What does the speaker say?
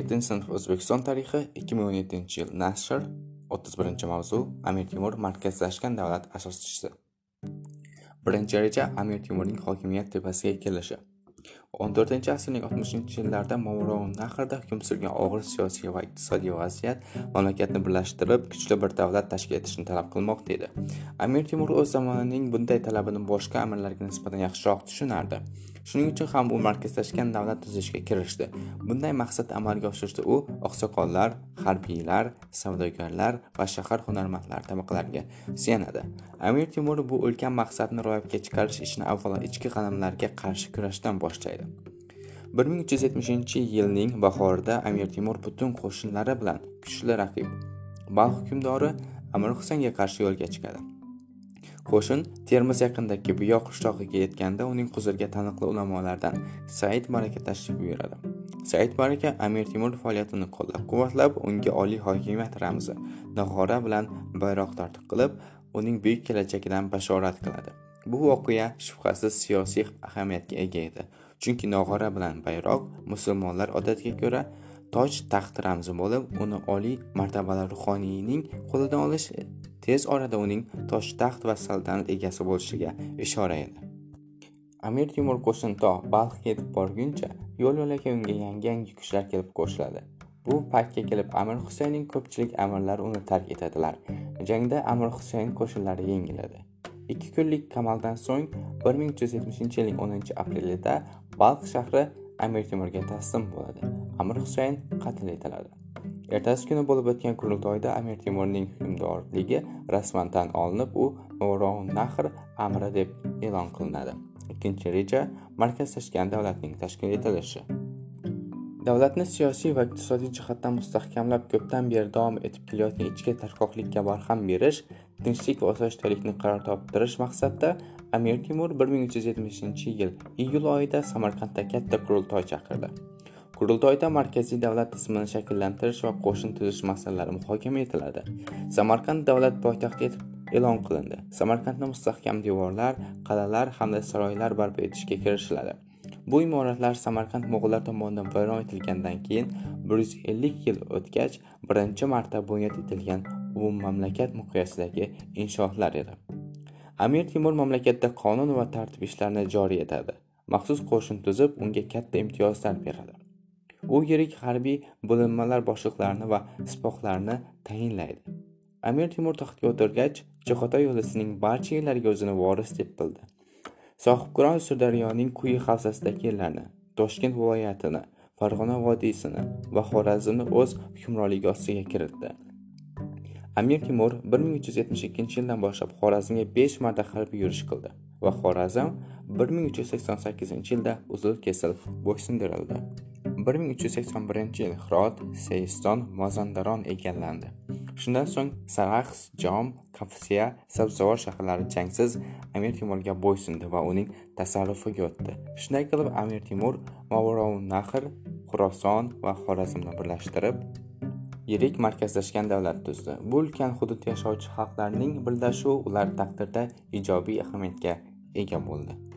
yettinchi sinf o'zbekiston tarixi ikki ming o'n yettinchi yil nashr o'ttiz birinchi mavzu amir temur markazlashgan davlat asoschisi. Birinchi reja amir temurning hokimiyat tepasiga kelishi. O'n to'rtinchi asrning oltmishinchi yillarida nahrda hukm surgan og'ir siyosiy va iqtisodiy vaziyat mamlakatni birlashtirib kuchli bir davlat tashkil etishni talab qilmoqda edi. Amir temur o'z zamonining bunday talabini boshqa amirlarga nisbatan yaxshiroq tushunardi. Shuning uchun ham u markazlashgan davlat tuzishga kirishdi. Bunday maqsad amalga oshirishda u oqsoqollar harbiylar savdogarlar va shahar hunarmandlari tabaqalariga suyanadi. Amir temur bu ulkan maqsadni ro'yobga chiqarish ishini avvalo ichki g'animlarga qarshi kurashdan boshlaydi 1370 yilning bahorida amir temur butun qo'shinlari bilan kuchli raqib balx hukmdori amir Husanga qarshi yo'lga chiqadi. Qo'shin termiz yaqinidagi Buyoq qishlog'iga yetganda uning huzuriga taniqli ulamolardan said maraka tashrif buyuradi. Said maraka amir temur faoliyatini qo'llab quvvatlab unga oliy hokimiyat ramzi nog'ora bilan bayroq tortiq qilib uning buyuk kelajagidan bashorat qiladi. Bu voqea shubhasiz siyosiy ahamiyatga ega edi. Chunki nog'ora bilan bayroq musulmonlar odatiga ko'ra toj taxt ramzi bo'lib uni oliy martabali ruhoniyning qo'lidan olish tez orada uning toshtaxt va saltanat egasi bo'lishiga ishora edi. Amir temur qo'shin to balxga yetib borguncha yo'l yo'lakay unga yangi yangi kuchlar kelib qo'shiladi. Bu paytga kelib amir husaynning ko'pchilik amirlari uni tark etadilar. Jangda amir husayn qo'shinlari yengiladi. Ikki kunlik qamaldan so'ng 1370 yilning 10 aprelida balx shahri amir temurga taslim bo'ladi. Amir husayn qatl etiladi. Ertasi kuni bo'lib o'tgan qurultoyda amir temurning hukmdorligi rasman tan olinib u nahr amri deb e'lon qilinadi. Ikkinchi reja markazlashgan davlatning tashkil etilishi. Davlatni siyosiy va iqtisodiy jihatdan mustahkamlab ko'pdan beri davom etib kelayotgan ichki tarqoqlikka barham berish tinchlik va osoyishtalikni qaror toptirish maqsadida amir temur 1370 yil iyul oyida samarqandda katta qurultoy chaqirdi. Qurultoyda markaziy davlat tizimini shakllantirish va qo'shin tuzish masalalari muhokama etiladi. Samarqand davlat poytaxti etib e'lon qilindi. Samarqandni mustahkam devorlar qal'alar hamda saroylar barpo etishga kirishiladi. Bu imoratlar samarqand mo'g'ullar tomonidan vayron etilgandan keyin bir yuz ellik yil o'tgach birinchi marta bunyod etilgan umummamlakat miqyosidagi inshootlar edi. Amir temur mamlakatda qonun va tartib ishlarini joriy etadi. Maxsus qo'shin tuzib unga katta imtiyozlar beradi. U yirik harbiy bo'linmalar boshliqlarini va sipohlarni tayinlaydi. Amir temur taxtga o'tirgach chig'atoy yo'lisining barcha yerlariga o'zini voris deb bildi. Sohibqiron sirdaryoning quyi havzasidagi yerlarni toshkent viloyatini farg'ona vodiysini va xorazmni o'z hukmronligi ostiga kiritdi. Amir temur 1372 yildan boshlab xorazmga 5 marta harbiy yurish qildi va xorazm 1388 yilda uzil kesil bo'ysundirildi. 1381 yil hirot seyiston mazandaron egallandi. Shundan so'ng saraxs jom kafsiya sabzavor shaharlari jangsiz amir temurga bo'ysundi va uning tasarrufiga o'tdi. Shunday qilib amir temur nahr xuroson va xorazmni birlashtirib yirik markazlashgan davlat tuzdi. Bu ulkan hududda yashovchi xalqlarning birlashuvi ular taqdirda ijobiy ahamiyatga ega bo'ldi.